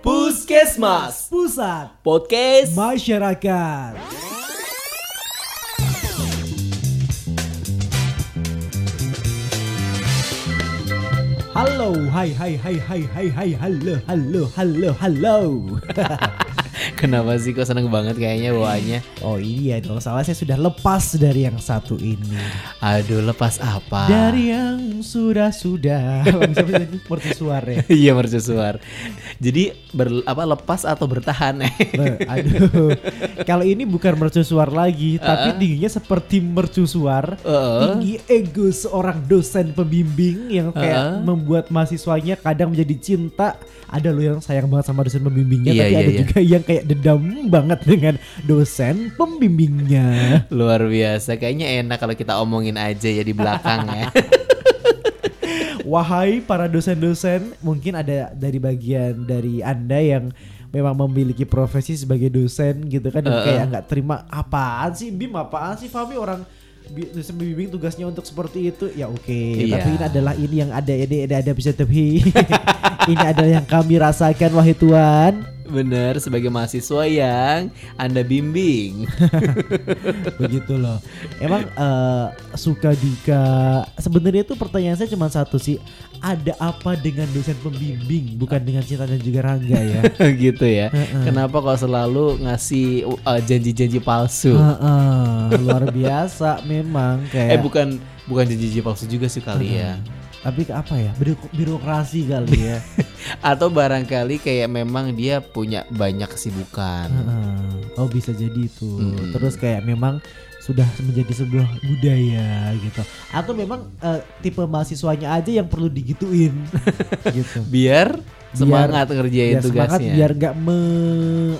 Puskesmas. Pusat. Podcast. Masyarakat. Halo, hai hai hai hai hai hai halo halo halo halo. Kenapa sih kok seneng banget kayaknya bawaannya oh iya dong, soalnya saya sudah lepas dari yang satu ini. Aduh lepas apa Dari yang sudah-sudah. Mercusuar ya. Iya mercusuar Jadi ber, apa lepas atau bertahan Be- Aduh, kalau ini bukan mercusuar lagi, tapi tingginya seperti mercusuar. Heeh. Tinggi ego seorang dosen pembimbing yang kayak Heeh. membuat mahasiswanya kadang menjadi cinta. Ada loh yang sayang banget sama dosen pembimbingnya, Iya, tapi iya, ada iya. juga yang kayak dendam banget dengan dosen pembimbingnya. Luar biasa Kayaknya enak kalau kita omongin aja ya di belakang ya. Wahai para dosen-dosen, mungkin ada dari bagian dari Anda yang memang memiliki profesi sebagai dosen gitu kan dan Heeh. kayak nggak terima apaan sih Bim? Apaan sih Fami orang dosen bimbing tugasnya untuk seperti itu. Ya oke. Iya. tapi ini adalah ini yang ada ini ada ada bisa tapi ini adalah yang kami rasakan wahai Tuhan Bener sebagai mahasiswa yang Anda bimbing. Begitu loh. Emang eh, suka duka sebenarnya itu pertanyaan saya cuma satu sih. Ada apa dengan dosen pembimbing bukan dengan cinta dan juga Rangga ya? Gitu ya. Kenapa kok selalu ngasih uh, janji-janji palsu? Heeh, luar biasa memang kayak Eh bukan bukan janji-janji palsu juga sih kali ya tapi ke apa ya? Biro- birokrasi kali ya. Atau barangkali kayak memang dia punya banyak kesibukan. Heeh. oh bisa jadi itu. Mm. terus kayak memang sudah menjadi sebuah budaya gitu. Atau memang eh, tipe mahasiswanya aja yang perlu digituin. Gitu. Biar semangat ngerjain biar semangat tugasnya biar nggak me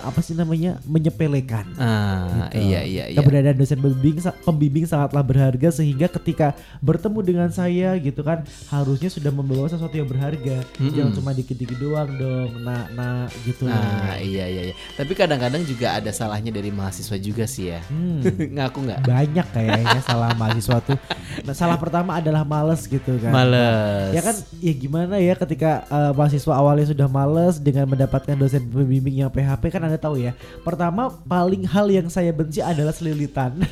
apa sih namanya menyepelekan Ah Gitu. iya iya iya Keberadaan dosen pembimbing pembimbing sangatlah berharga sehingga ketika bertemu dengan saya gitu kan harusnya sudah membawa sesuatu yang berharga. Mm-mm. Jangan cuma dikit-dikit doang dong. Nah, nah gitu. Nah iya iya iya Tapi kadang-kadang juga ada salahnya dari mahasiswa juga sih ya Hmm, Ngaku nggak? banyak kayaknya salah mahasiswa tuh. Nah, salah pertama adalah males gitu kan. Males Ya kan ya gimana ya ketika eh, mahasiswa awalnya sudah males dengan mendapatkan dosen pembimbing yang PHP kan Anda tahu ya. Pertama paling hal yang saya benci adalah selilitan.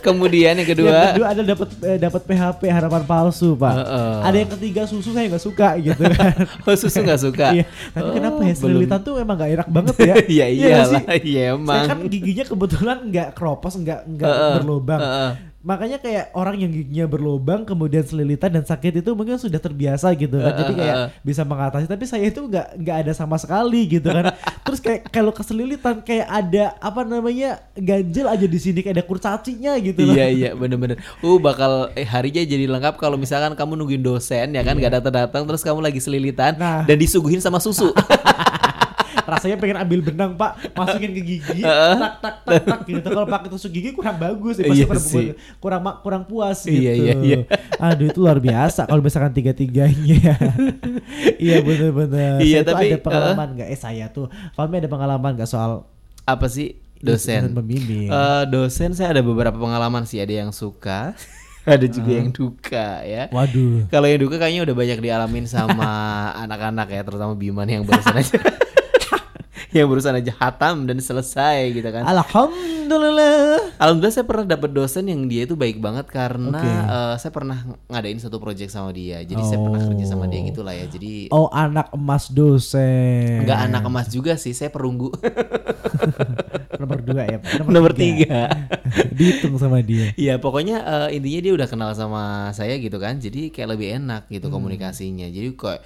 Kemudian yang Yang kedua kedua ada dapat eh, dapat PHP harapan palsu, Pak. Heeh. Ada yang ketiga susu saya nggak suka gitu kan. Oh susu nggak suka Iya. Tapi Oh, kenapa ya selilitan tuh emang gak enak banget ya? Iya Iya nggak iyalah Iya Saya emang kan giginya kebetulan nggak keropos, nggak nggak Heeh, berlubang. heeh. Makanya kayak orang yang giginya berlubang kemudian selilitan dan sakit itu mungkin sudah terbiasa gitu kan. Jadi kayak bisa mengatasi. Tapi saya itu nggak nggak ada sama sekali gitu kan. Terus kayak kalau keselilitan kayak ada apa namanya ganjel aja di sini kayak ada kurcacinya gitu loh. Iya iya bener-bener Uh bakal eh, harinya jadi lengkap kalau misalkan kamu nungguin dosen ya kan gak datang-datang Terus kamu lagi selilitan Nah. Dan disuguhin sama susu rasanya pengen ambil benang pak. Masukin ke gigi. Tak tak tak tak gitu. Kalau pakai tusuk gigi kurang bagus ya Iya kurang, sih. kurang kurang puas gitu. Iya, iya, iya. aduh itu luar biasa kalau misalkan tiga tiganya iya bener-bener. Iya, saya tuh tapi, ada pengalaman nggak? Eh saya tuh Fahmi ada pengalaman nggak soal Apa sih? Dosen? pembimbing. Eh, dosen saya ada beberapa pengalaman sih. Ada yang suka Ada juga yang duka ya. Waduh. Kalau yang duka kayaknya udah banyak dialamin sama anak-anak ya Terutama Biman yang barusan aja Yang barusan aja hatam dan selesai gitu kan alhamdulillah Alhamdulillah saya pernah dapat dosen yang dia itu baik banget karena Oke. eh, saya pernah ngadain satu project sama dia. Jadi saya pernah kerja sama dia gitu lah ya. Jadi oh anak emas dosen nggak anak emas juga sih, saya perunggu. nomor dua ya Pak? Nomor tiga. dihitung sama dia Iya pokoknya eh, intinya dia udah kenal sama saya gitu kan. Jadi kayak lebih enak gitu Hmm. komunikasinya. Jadi kok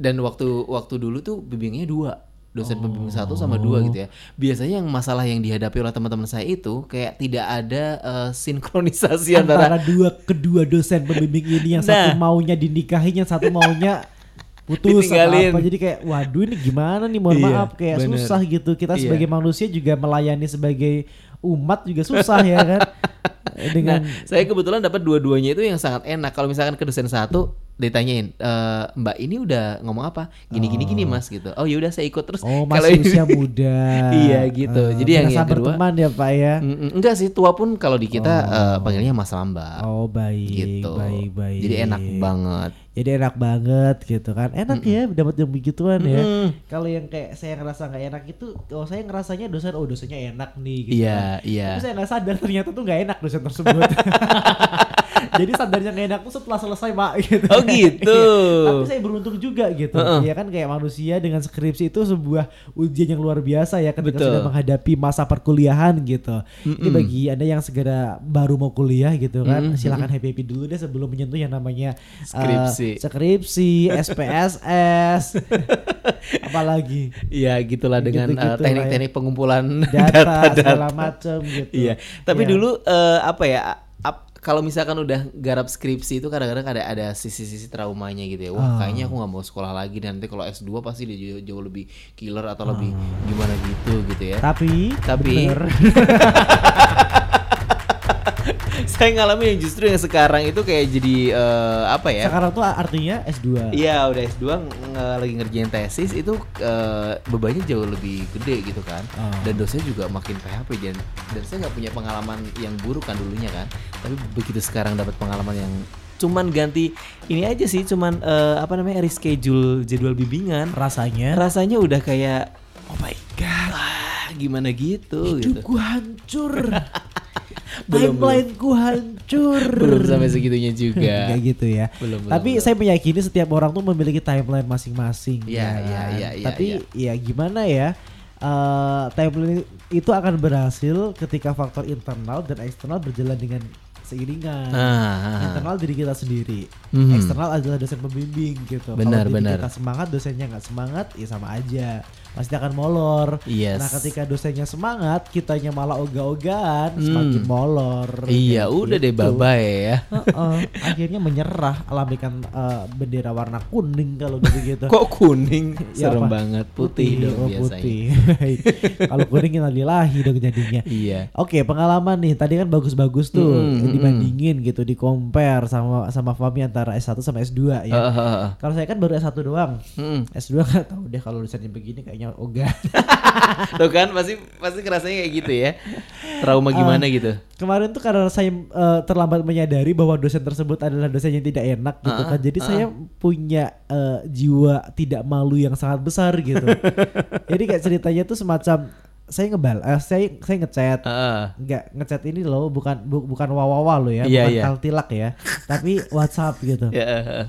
dan waktu waktu dulu tuh bimbingnya dua dosen pembimbing satu sama dua gitu ya. Biasanya yang masalah yang dihadapi oleh teman-teman saya itu kayak tidak ada eh, sinkronisasi antara antara dua kedua dosen pembimbing ini yang Nah. satu maunya dinikahin yang satu maunya putus apa jadi kayak waduh ini gimana nih mohon Iya, maaf kayak bener. susah gitu kita Iya. sebagai manusia juga melayani sebagai umat juga susah ya kan dengan Nah, saya kebetulan dapat dua-duanya itu yang sangat enak. Kalau misalkan ke dosen satu, ditanyain "Eh, Mbak ini udah ngomong apa gini gini gini Mas gitu oh yaudah saya ikut terus Oh kalau ini- usia muda. Iya, gitu. Eh, Jadi yang- yang kedua- berteman ya Pak ya. Mm, enggak sih tua pun kalau di kita eh, panggilnya Mas Lamba Oh baik, gitu baik, baik. jadi enak banget Jadi enak banget gitu kan. Enak ya dapat yang begituan ya. Mm. Kalau yang kayak saya ngerasa nggak enak itu, oh saya ngerasanya dosen, oh dosennya enak nih gitu. iya kan. iya Tapi saya nggak sadar ternyata tuh nggak enak dosen tersebut. Jadi sadarnya nggak enak setelah selesai pak gitu. Oh, gitu. Iya. Tapi saya beruntung juga gitu. Ya kan kayak manusia dengan skripsi itu sebuah ujian yang luar biasa ya ketika Betul. sudah menghadapi masa perkuliahan gitu. Ini bagi anda yang segera baru mau kuliah gitu kan, silakan happy happy dulu deh sebelum menyentuh yang namanya uh, Skripsi. skripsi, SPSS, apalagi Iya gitulah dengan eh, teknik-teknik pengumpulan data segala macam gitu. Iya. Tapi Iya. dulu eh, apa ya? Kalau misalkan udah garap skripsi itu kadang-kadang ada ada sisi-sisi traumanya gitu ya. Ah. Wah, kayaknya aku nggak mau sekolah lagi dan nanti kalau S2 pasti dia jauh, jauh lebih killer atau lebih Ah. gimana gitu gitu ya. Tapi, Tapi- bener. Saya ngalamin yang justru yang sekarang itu kayak jadi eh, apa ya? sekarang tuh artinya S2. Iya udah S2 nge- lagi ngerjain tesis itu eh, bebannya jauh lebih gede gitu kan Oh. dan dosennya juga makin PHP dan dan saya nggak punya pengalaman yang buruk kan dulunya kan tapi begitu sekarang dapat pengalaman yang cuman ganti ini aja sih cuman eh, apa namanya reschedule jadwal bimbingan Rasanya rasanya udah kayak oh my god wah, gimana gitu gitu hidupku hancur. Timeline ku hancur. belum sampai segitunya juga Kayak gitu ya. Belum, belum, Tapi belum. saya meyakini setiap orang tuh memiliki timeline masing-masing. Iya, ya iya, iya, iya, Tapi iya. ya gimana ya? eh, timeline itu akan berhasil ketika faktor internal dan eksternal berjalan dengan seiringan. nah internal diri kita sendiri, Mhm. eksternal adalah dosen pembimbing gitu. Benar, Kalau benar. kita semangat, dosennya nggak semangat, ya sama aja, pasti akan molor. Yes. Nah, ketika dosennya semangat, kitanya malah ogah-ogahan, Hmm. semakin molor. iya Kayak udah deh gitu. bye ya Heeh, akhirnya menyerah alamikan eh, bendera warna kuning kalau gitu gitu. Kok kuning? Ya Serem apa? banget. Putih, dong oh, biasanya. putih. kalau kuning kita lilahi dong jadinya. Iya. Oke pengalaman nih tadi kan bagus-bagus tuh Mm, mm, dibandingin gitu di compare sama sama Fami antara S1 sama S2 ya. Heeh, heeh. Kalau saya kan baru S1 doang. Mm. S2 nggak tahu deh kalau dosennya begini kayaknya ogah. Tuh kan pasti pasti kerasanya kayak gitu ya. Trauma gimana Ah. gitu. Kemarin tuh karena saya eh, terlambat menyadari bahwa dosen tersebut adalah dosen yang tidak enak gitu Ah, kan. Jadi saya punya eh, jiwa tidak malu yang sangat besar gitu. Jadi kayak ceritanya tuh semacam saya ngebal, eh, saya saya ngechat, Heeh. nggak ngechat ini loh, bukan bu- bukan wawawa lo ya, Iya, bukan iya. kaltilak ya, tapi WhatsApp gitu, Ya, heeh.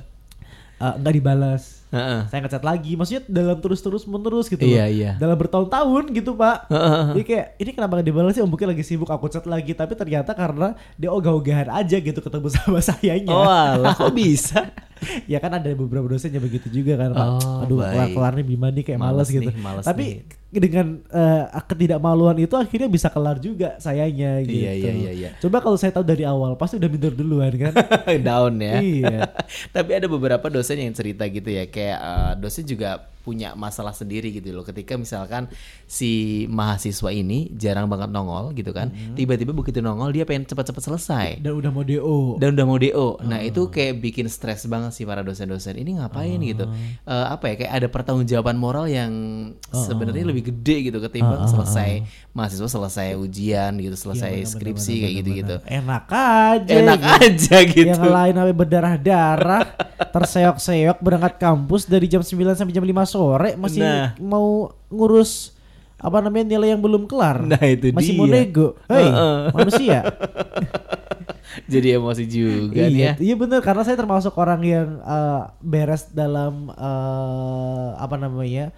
Eh, nggak dibalas. Heeh. Saya ngechat lagi, maksudnya dalam terus-terus menerus gitu Iya, iya. Dalam bertahun-tahun gitu pak. Heeh. Jadi kayak ini kenapa gak dibalas sih? Oh, mungkin lagi sibuk aku chat lagi, tapi ternyata karena dia ogah-ogahan aja gitu ketemu sama sayanya. Oh alah kok bisa? ya kan ada beberapa dosen yang begitu juga kan pak. Oh, Aduh baik. kelar-kelar nih Bima nih kayak males, Males gitu. nih, males tapi dengan eh, ketidakmaluan itu akhirnya bisa kelar juga sayanya gitu. Iya, iya, iya, iya. Coba kalau saya tahu dari awal pasti udah minder duluan kan. Down ya. Iya. Tapi ada beberapa dosen yang cerita gitu ya, kayak eh, dosen juga punya masalah sendiri gitu loh. Ketika misalkan si mahasiswa ini jarang banget nongol gitu kan, Mm-hmm. tiba-tiba begitu nongol dia pengen cepat-cepat selesai. Dan udah mau DO. dan udah mau DO. Nah, Oh. itu kayak bikin stres banget sih para dosen-dosen. Ini ngapain Oh. gitu? Eh, apa ya? Kayak ada pertanggungjawaban moral yang Oh, sebenarnya lebih gede gitu ketimbang selesai mahasiswa selesai ujian gitu, selesai Iya, bener, skripsi bener, kayak gitu-gitu. Enak aja. Enak gitu. aja gitu. Yang lain sampai berdarah-darah, terseok-seok berangkat kampus dari jam 9 sampai jam 5 sore masih Nah. mau ngurus apa namanya nilai yang belum kelar. Nah, itu masih dia. mau nego. Hei, Heeh. manusia. Jadi emosi juga nih ya. iya, iya bener karena saya termasuk orang yang eh, beres dalam eh, apa namanya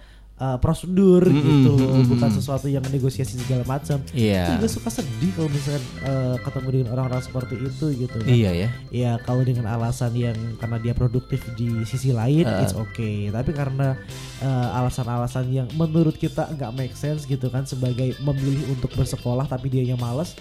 eh, prosedur gitu, bukan sesuatu yang negosiasi segala macam. Iya. Saya juga suka sedih kalau misalkan eh, ketemu dengan orang-orang seperti itu gitu. kan. Iya ya. Ya kalau dengan alasan yang karena dia produktif di sisi lain, it's okay. Tapi karena eh, alasan-alasan yang menurut kita nggak make sense gitu kan, sebagai memilih untuk bersekolah tapi dia yang malas,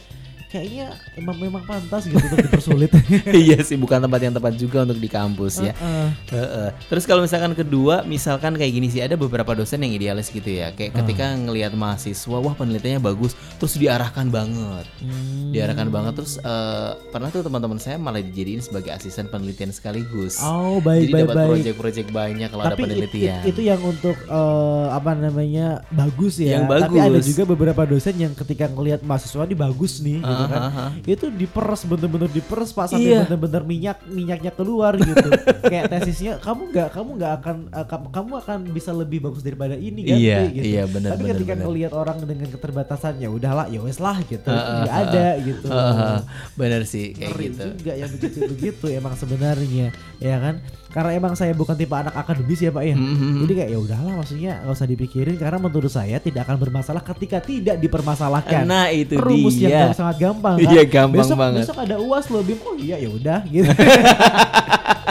kayaknya emang memang pantas gitu untuk dipersulit. iya sih bukan tempat yang tepat juga untuk di kampus ya. Heeh. Heeh. Terus kalau misalkan kedua, misalkan kayak gini sih ada beberapa dosen yang idealis gitu ya. Kayak ketika ngelihat mahasiswa, wah penelitiannya bagus, terus diarahkan banget. Hmm. Diarahkan banget terus eh, pernah tuh teman-teman saya malah dijadiin sebagai asisten penelitian sekaligus. Oh baik Jadi baik dapat baik. proyek-proyek banyak kalau ada Tapi it- penelitian. it- itu yang untuk eh, apa namanya bagus ya. Yang Tapi ada bagus. juga beberapa dosen yang ketika ngelihat mahasiswa ini bagus nih, gitu kan. Ah, ah. Itu diperes bener-bener diperes pak sampai Iya. bener-bener minyak minyaknya keluar gitu. Kayak tesisnya kamu nggak kamu nggak akan eh, kamu, akan bisa lebih bagus daripada ini kan? Iya, gitu. iya, Tapi ketika benar. ngelihat orang dengan keterbatasannya udahlah ya wes lah gitu. Nggak ah, ada gitu. Heeh, bener sih kayak Ngeri gitu. juga yang begitu-begitu emang sebenarnya ya kan karena emang saya bukan tipe anak akademis ya pak ya Mhm. jadi kayak ya udahlah maksudnya nggak usah dipikirin karena menurut saya tidak akan bermasalah ketika tidak dipermasalahkan Nah, itu rumus dia. yang sangat gampang Iya, kan? gampang besok, banget. besok ada uas loh bim oh iya ya udah gitu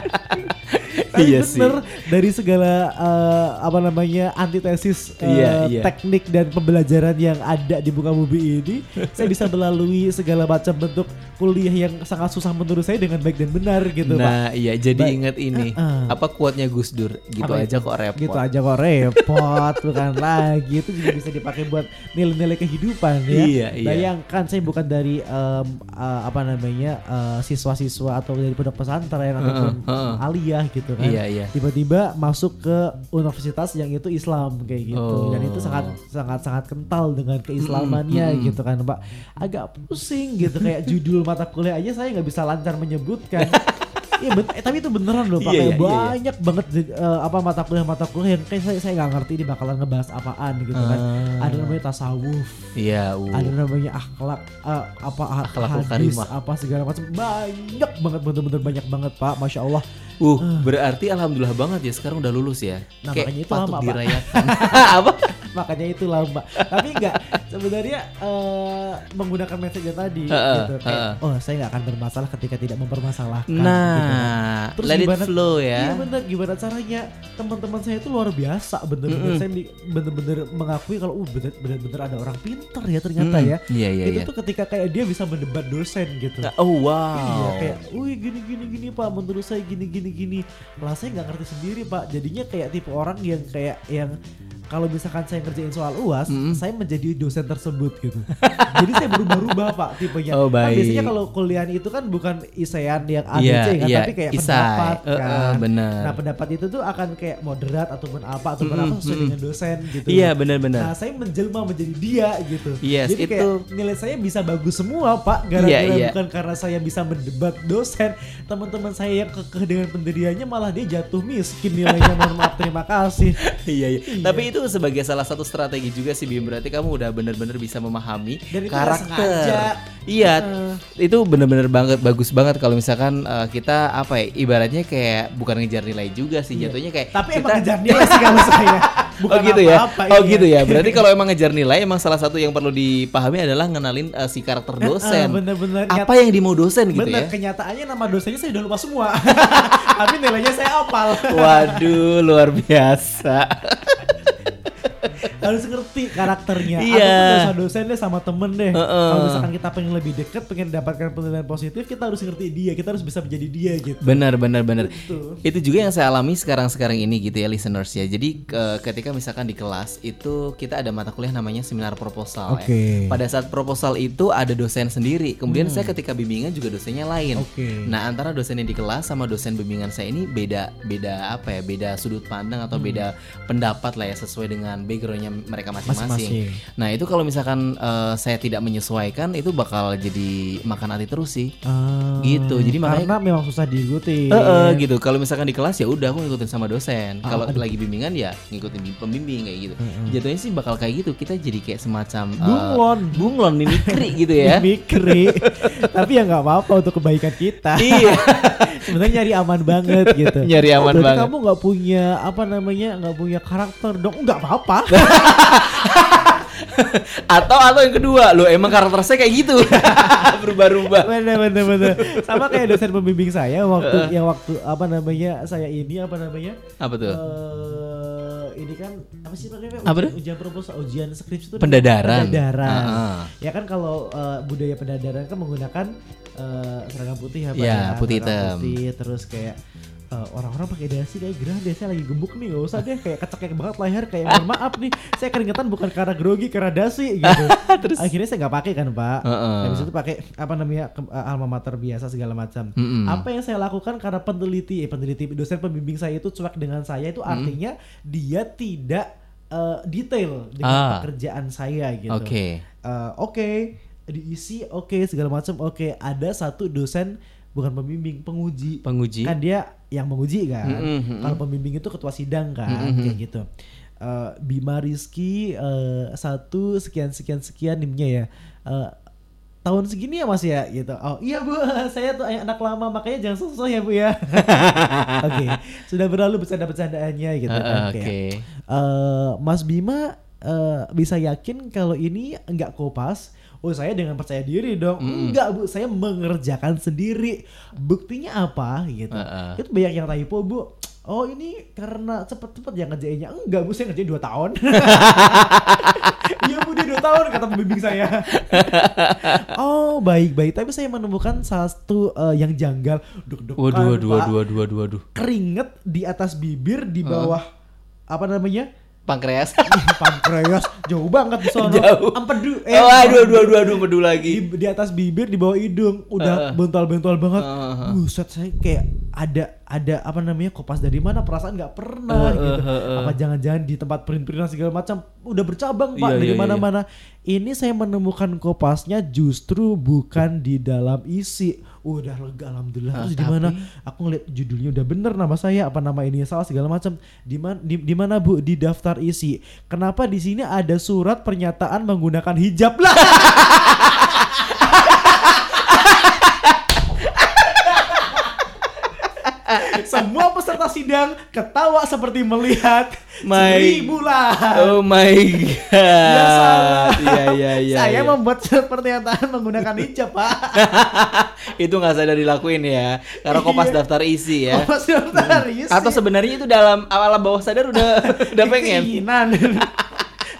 Tapi Iya sih. bener dari segala eh, apa namanya antitesis eh, Iya, iya. teknik dan pembelajaran yang ada di muka bumi ini, saya bisa melalui segala macam bentuk kuliah yang sangat susah menurut saya dengan baik dan benar gitu, Pak. Nah, iya jadi Baik. inget ini Heeh. apa kuatnya Gus Dur gitu Apa aja itu? kok repot. Gitu aja kok repot, bukan lagi itu juga bisa dipakai buat nilai-nilai kehidupan ya. Iya, iya. Bayangkan saya bukan dari em, eh, apa namanya eh, siswa-siswa atau dari pondok pesantren ataupun heeh. aliyah gitu kan. Iya, iya. Tiba-tiba masuk ke universitas yang itu Islam kayak gitu Oh. dan itu sangat sangat sangat kental dengan keislamannya Mm, mm, mm. gitu kan, Pak. Agak pusing gitu kayak judul mata kuliah aja saya nggak bisa lancar menyebutkan. Iya eh, tapi itu beneran loh Pak. Iya, Kayak iya, iya, iya. banyak banget eh, apa mata kuliah mata kuliah yang kayak saya saya nggak ngerti ini bakalan ngebahas apaan gitu kan. Ah. Ada namanya tasawuf, Iya, uh. ada namanya akhlak eh, apa Akhlakul hadis, karimah. apa segala macam banyak banget bener-bener banyak banget Pak. Masya Allah. Uh, berarti alhamdulillah banget ya sekarang udah lulus ya. Nah, Kayak makanya itu patut lama, dirayakan. Apa? Makanya itu lama. Tapi enggak sebenarnya eh, menggunakan message yang tadi Heeh, gitu. Kayak, heeh. oh saya nggak akan bermasalah ketika tidak mempermasalahkan. gitu. Nah, Terus let it gimana- flow Iya ya. bener gimana caranya teman-teman saya itu luar biasa bener-bener Mm-mm. saya bi- bener-bener mengakui kalau uh bener- bener-bener ada orang pintar ya ternyata Mm-mm. ya. Iya, iya, itu iya. tuh ketika kayak dia bisa mendebat dosen gitu. Oh Iya wow. kayak, wih gini gini gini pak, menurut saya gini gini gini. Lah saya nggak ngerti sendiri pak. Jadinya kayak tipe orang yang kayak yang kalau misalkan saya ngerjain soal uas, Mm. saya menjadi dosen tersebut gitu. Jadi saya berubah-ubah pak tipenya. Oh, Kan baik. biasanya kalau kuliah itu kan bukan isean yang ABC Iya, kan, iya, tapi kayak isai. pendapat eh, kan. benar. Nah pendapat itu tuh akan kayak moderat ataupun apa ataupun Mm-mm, apa sesuai dengan dosen gitu. Iya, loh. benar-benar. Nah saya menjelma menjadi dia gitu. Yes, Jadi kayak itu- nilai saya bisa bagus semua pak. Gara-gara Iya, iya. bukan karena saya bisa mendebat dosen. Teman-teman saya yang kekeh dengan pendiriannya malah dia jatuh miskin nilainya. Mohon maaf terima kasih. iya, iya. Tapi itu sebagai salah satu strategi juga sih Bim. Berarti kamu udah bener-bener bisa memahami Dan sengaja. karakter. Iya, Eh. itu bener-bener banget bagus banget kalau misalkan eh, kita apa ya ibaratnya kayak bukan ngejar nilai juga sih jatuhnya kayak Iya. Tapi kita emang ngejar nilai sih kalau saya. Bukan oh gitu ya. apa-apa, oh iya. gitu ya. Berarti kalau emang ngejar nilai emang salah satu yang perlu dipahami adalah ngenalin eh, si karakter dosen. Eh, bener-bener. Apa yang dimau dosen gitu Bener, ya. kenyataannya nama dosennya saya udah lupa semua. Tapi nilainya saya apal. Waduh, luar biasa. harus ngerti karakternya. Iya. Ataupun dosen-dosen deh sama temen deh. Heeh. Kalau misalkan kita pengen lebih deket, pengen dapatkan penilaian positif, kita harus ngerti dia. Kita harus bisa menjadi dia gitu. Benar, benar, benar. Betul. Itu juga yang saya alami sekarang-sekarang ini gitu ya listeners ya. Jadi ke- ketika misalkan di kelas itu kita ada mata kuliah namanya seminar proposal Oke. Hmm. ya. Pada saat proposal itu ada dosen sendiri. Kemudian saya ketika bimbingan juga dosennya lain. Oke. Nah, antara dosen yang di kelas sama dosen bimbingan saya ini beda beda apa ya? Beda sudut pandang Hmm. atau beda pendapat lah ya sesuai dengan backgroundnya mereka masing-masing. Nah, itu kalau misalkan eh, saya tidak menyesuaikan itu bakal jadi makan hati terus sih. Ah, Gitu, jadi makanya- karena memang susah diikuti. Eh, eh, gitu. Kalau misalkan di kelas ya udah aku ngikutin sama dosen. Ah, Kalau lagi bimbingan ya ngikutin bim- pembimbing kayak gitu. Jatuhnya sih bakal kayak gitu. Kita jadi kayak semacam eh, Bunglon. bunglon mimikri gitu ya. Mikri. Tapi ya nggak apa-apa untuk kebaikan kita. iya. Sebenarnya nyari aman banget gitu. Nyari Oh, aman berarti banget. Kamu nggak punya apa namanya nggak punya karakter dong? Nggak apa-apa. Atau atau yang kedua, lo emang karakter saya kayak gitu. Berubah-ubah. bener bener bener. Sama kayak dosen pembimbing saya waktu yang waktu apa namanya saya ini apa namanya Apa tuh? eh ini kan apa sih namanya Apa ujian, tuh? ujian proposal ujian skripsi itu Pendadaran. pendadaran Ah, ah. ya kan kalau eh, budaya pendadaran kan menggunakan eh, seragam putih ya Iya, ya, putih hitam. putih, terus kayak eh, orang-orang pakai dasi kayak gerah deh saya lagi gemuk nih gak usah deh kayak kecekek banget leher kayak mohon maaf nih saya keringetan bukan karena grogi karena dasi gitu Terus? akhirnya saya nggak pakai kan pak Heeh. habis itu pakai apa namanya ke- eh, alma mater biasa segala macam Mm-mm. apa yang saya lakukan karena peneliti eh peneliti dosen pembimbing saya itu cuek dengan saya itu artinya dia tidak eh, detail dengan Ah. pekerjaan saya gitu Oke. Eh, oke diisi oke segala macam oke ada satu dosen bukan pembimbing penguji. Penguji. kan dia yang menguji kan. Mm-mm, mm-mm. kalau pembimbing itu ketua sidang kan Mm-mm. kayak gitu. Eh, Bima Rizky eh, satu sekian sekian sekian nimnya ya. Eh, tahun segini ya mas ya? Gitu. Oh iya bu. Saya tuh anak lama makanya jangan susah ya bu ya. Oke. Sudah berlalu bercanda-bercandaannya gitu Ah, kan ah, kayak, Oke. eh, Mas Bima eh, bisa yakin kalau ini nggak kopas Oh saya dengan percaya diri dong. Enggak bu. Saya mengerjakan sendiri. Buktinya apa? Gitu. Heeh. Itu banyak yang typo bu. Oh ini karena cepet-cepet ya ngerjainnya. Enggak bu. Saya ngerjain 2 tahun. Iya bu. Dia 2 tahun kata pembimbing saya. Oh baik-baik. Tapi saya menemukan satu eh, yang janggal. Duk-dukan Waduh, waduh, Pak. waduh, waduh, waduh, waduh. Keringet di atas bibir Di bawah Apa namanya Pankreas. pankreas jauh banget di sono. Jauh. Empedu oh, aduh, aduh, aduh, aduh, pedu di, lagi. di atas bibir di bawah hidung udah bental-bental banget. Heeh. Buset saya kayak ada ada apa namanya kopas dari mana perasaan nggak pernah Heeh, gitu. heeh. Apa jangan-jangan di tempat print-printan segala macam udah bercabang Pak Iya, dari iya, iya. mana-mana. Ini saya menemukan kopasnya justru bukan di dalam isi. Udah lega alhamdulillah. Ah, Terus di mana? Aku ngeliat judulnya udah bener nama saya apa nama ini salah segala macam. Di mana di, di mana Bu di daftar isi. Kenapa di sini ada surat pernyataan menggunakan hijab lah? Semua peserta sidang ketawa seperti melihat My- seribu bulan. Oh my Ya salah. god. Iya, iya, iya. Saya iya. membuat pernyataan menggunakan hijab, Pak. itu nggak sadar dilakuin ya. Karena kopas Iya. daftar isi ya. Sih daftar isi? Atau sebenarnya itu dalam awal bawah sadar udah udah pengen. Keinginan.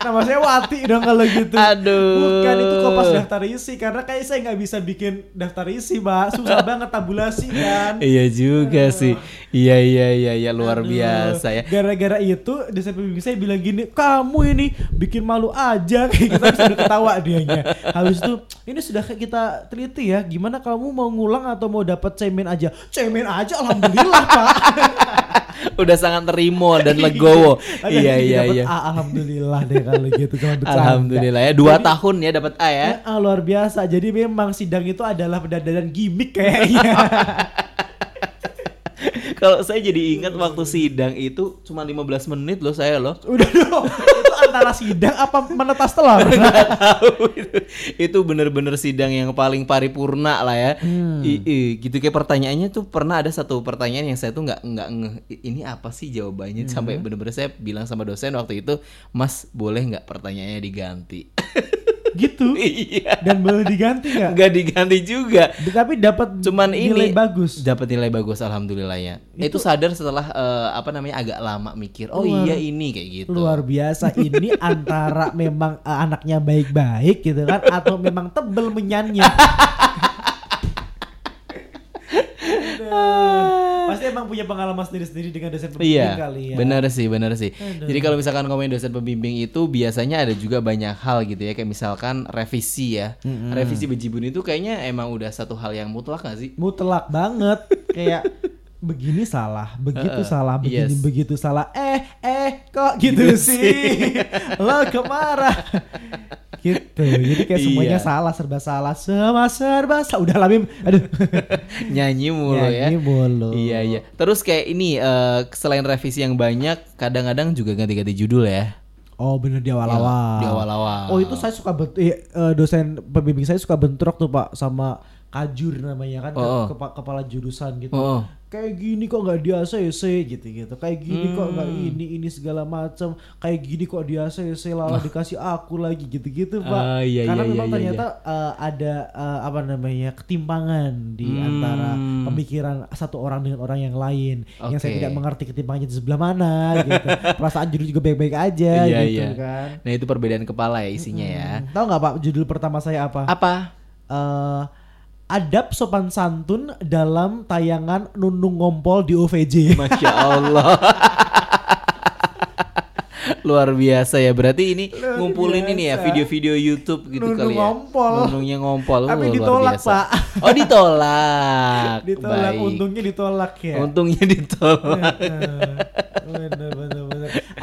Nama saya Wati dong kalau gitu. Aduh. Bukan itu kopas daftar isi karena kayak saya nggak bisa bikin daftar isi, Pak. Susah banget tabulasi kan. Iya juga sih. Iya iya iya iya luar Aduh. biasa ya. Gara-gara itu dosen pembimbing saya bilang gini, kamu ini bikin malu aja kayak gitu Terus udah ketawa dianya. Habis itu ini sudah kita teliti ya, gimana kamu mau ngulang atau mau dapat cemen aja? Cemen aja, alhamdulillah pak. Udah sangat terimo dan legowo. Iya yang iya dapet iya. A, alhamdulillah deh kalau gitu cuma bercanda. Alhamdulillah ya dua tahun ya dapat A ya. Ah, luar biasa. Jadi memang sidang itu adalah pendadaran gimmick kayaknya. Kalau saya jadi ingat waktu sidang itu cuma 15 menit loh saya loh. Udah dong. Antara sidang apa menetas telur? Nggak tahu itu. Itu bener-bener sidang yang paling paripurna lah ya. Hmm. I- i, gitu kayak pertanyaannya tuh pernah ada satu pertanyaan yang saya tuh nggak nggak ngeh "I- ini apa sih jawabannya Hmm. sampai bener-bener saya bilang sama dosen waktu itu, Mas boleh nggak pertanyaannya diganti? gitu. iya. Dan boleh diganti nggak? Nggak diganti juga. Tapi dapat Cuman nilai ini bagus. dapat nilai bagus alhamdulillahnya. Itu, sadar setelah eh, apa namanya agak lama mikir. Oh Luar- iya ini kayak gitu. Luar biasa ini antara memang eh, anaknya baik-baik gitu kan atau memang tebel menyanyi. Pasti emang punya pengalaman sendiri-sendiri dengan dosen pembimbing Iya, kali ya. benar sih, benar sih. Aduh. Jadi kalau misalkan ngomongin dosen pembimbing itu biasanya ada juga banyak hal gitu ya, kayak misalkan revisi ya. Revisi bejibun itu kayaknya emang udah satu hal yang mutlak gak sih? Mutlak banget kayak begini salah, begitu Heeh, salah, begini yes. begitu salah. Eh, eh, kok gitu, Gitu sih? Lo kemarah. gitu. Jadi kayak semuanya Iya. salah, serba salah, semua serba salah. Udah lah Bim. Aduh. Nyanyi mulu ya. Nyanyi mulu. Iya iya. Terus kayak ini eh, selain revisi yang banyak, kadang-kadang juga ganti-ganti judul ya. Oh bener di awal-awal. Di awal-awal. Oh itu saya suka bet eh, eh, dosen pembimbing saya suka bentrok tuh pak sama kajur namanya kan Oh, oh. kepa- kepala jurusan gitu. Oh, oh. Kayak gini kok nggak di ACC gitu-gitu. Kayak gini kok nggak Hmm. ini ini segala macam. Kayak gini kok di ACC lalah dikasih aku lagi gitu-gitu, Pak. Ah, iya, Karena iya, memang iya, ternyata eh, ada eh, apa namanya? ketimpangan di antara Hmm. pemikiran satu orang dengan orang yang lain. Yang saya tidak mengerti ketimpangannya di sebelah mana gitu. Perasaan judul juga baik-baik aja Iya, gitu iya. kan. Nah itu perbedaan kepala ya isinya ya. Hmm. Tahu nggak Pak judul pertama saya apa? Apa? Eh, adab sopan santun dalam tayangan Nunung Ngompol di OVJ. Masya Allah. Luar biasa ya. Berarti ini Luar ngumpulin ini ya biasa. video-video YouTube gitu Nunung kali ya. ngompol. Nunungnya ngompol. Tapi Wah, luar ditolak, biasa. Pak. Oh ditolak. ditolak, Baik. untungnya ditolak ya. Untungnya ditolak.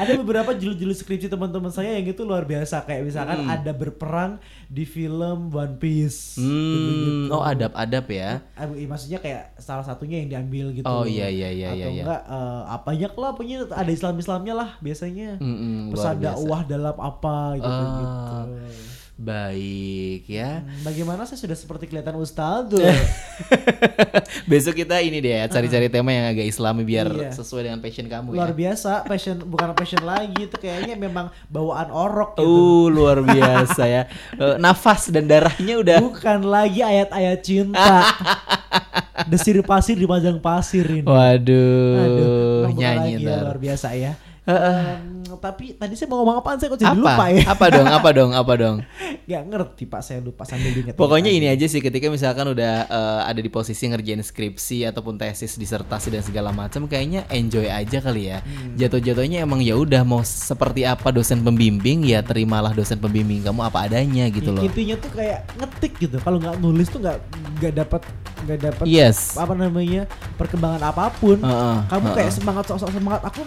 Ada beberapa judul-judul skripsi teman-teman saya yang itu luar biasa kayak misalkan ada berperang di film One Piece. Hmm, oh adab-adab ya. Ah, iya, maksudnya kayak salah satunya yang diambil gitu. Oh, iya, iya, iya, Atau iya, iya. enggak eh, apanya lah pokoknya ada Islam-Islamnya lah biasanya. Mm-mm, luar Pesan dakwah dalam apa gitu Ah, gitu. Baik ya. Hmm, Bagaimana saya sudah seperti kelihatan ustaz tuh. Besok kita ini deh ya, cari-cari tema yang agak islami biar Iya. sesuai dengan passion kamu luar ya. biasa, passion bukan passion lagi itu kayaknya memang bawaan orok gitu. Uh, luar biasa ya. Eh, Nafas dan darahnya udah Bukan lagi ayat-ayat cinta. Desir pasir dipajang pasir ini. Waduh, Aduh, nyanyi lagi ya, luar biasa ya. Em, tapi tadi saya mau ngomong apaan saya kok jadi Apa? lupa ya. Apa dong? Apa dong? Apa dong? Gak ngerti pak saya lupa sambil diingat. Pokoknya ini aja sih ketika misalkan udah eh, ada di posisi ngerjain skripsi ataupun tesis disertasi dan segala macam kayaknya enjoy aja kali ya. Hmm. Jatuh-jatuhnya emang ya udah mau seperti apa dosen pembimbing ya terimalah dosen pembimbing kamu apa adanya gitu loh. Intinya tuh kayak ngetik gitu. Kalau nggak nulis tuh nggak nggak dapat nggak dapat Yes. apa namanya perkembangan apa pun. Heeh, Kamu heeh. kayak semangat sok-sok semangat. Aku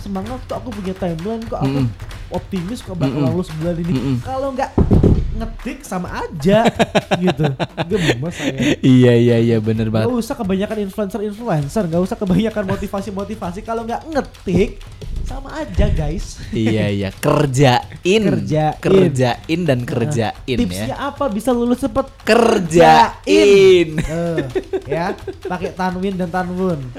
semangat kok aku punya timeline kok aku Mm-mm. optimis kok bakal lulus bulan ini. Mm-mm. Kalau nggak ngetik sama aja gitu. Gemes saya. Iya iya iya bener Gak banget. usah kebanyakan influencer-influencer, gak usah kebanyakan motivasi-motivasi. Kalau nggak ngetik, sama aja guys. iya iya kerjain Kerjain. kerjain dan kerjain Tipsnya ya. apa bisa lulus cepet? Kerjain. Eh, ya, pakai tanwin dan tanwun.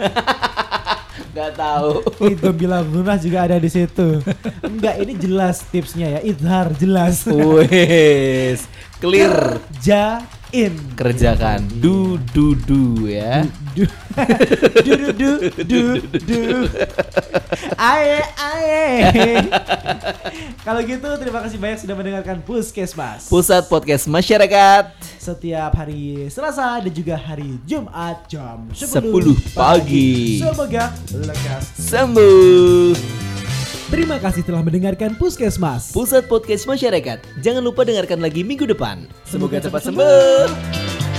Gak tahu. Itu bilang Luna juga ada di situ. Enggak, ini jelas tipsnya ya. Idhar jelas. Wes clear Kerjain. kerjakan du du du ya. Du du du du du du. Aye aye. Kalau gitu terima kasih banyak sudah mendengarkan Puskesmas. Pusat podcast masyarakat Setiap hari Selasa dan juga hari Jumat jam 10, 10 pagi. Semoga lekas. sembuh. Terima kasih telah mendengarkan Puskesmas. Pusat podcast masyarakat. Jangan lupa dengarkan lagi minggu depan. Semoga cepat sembuh.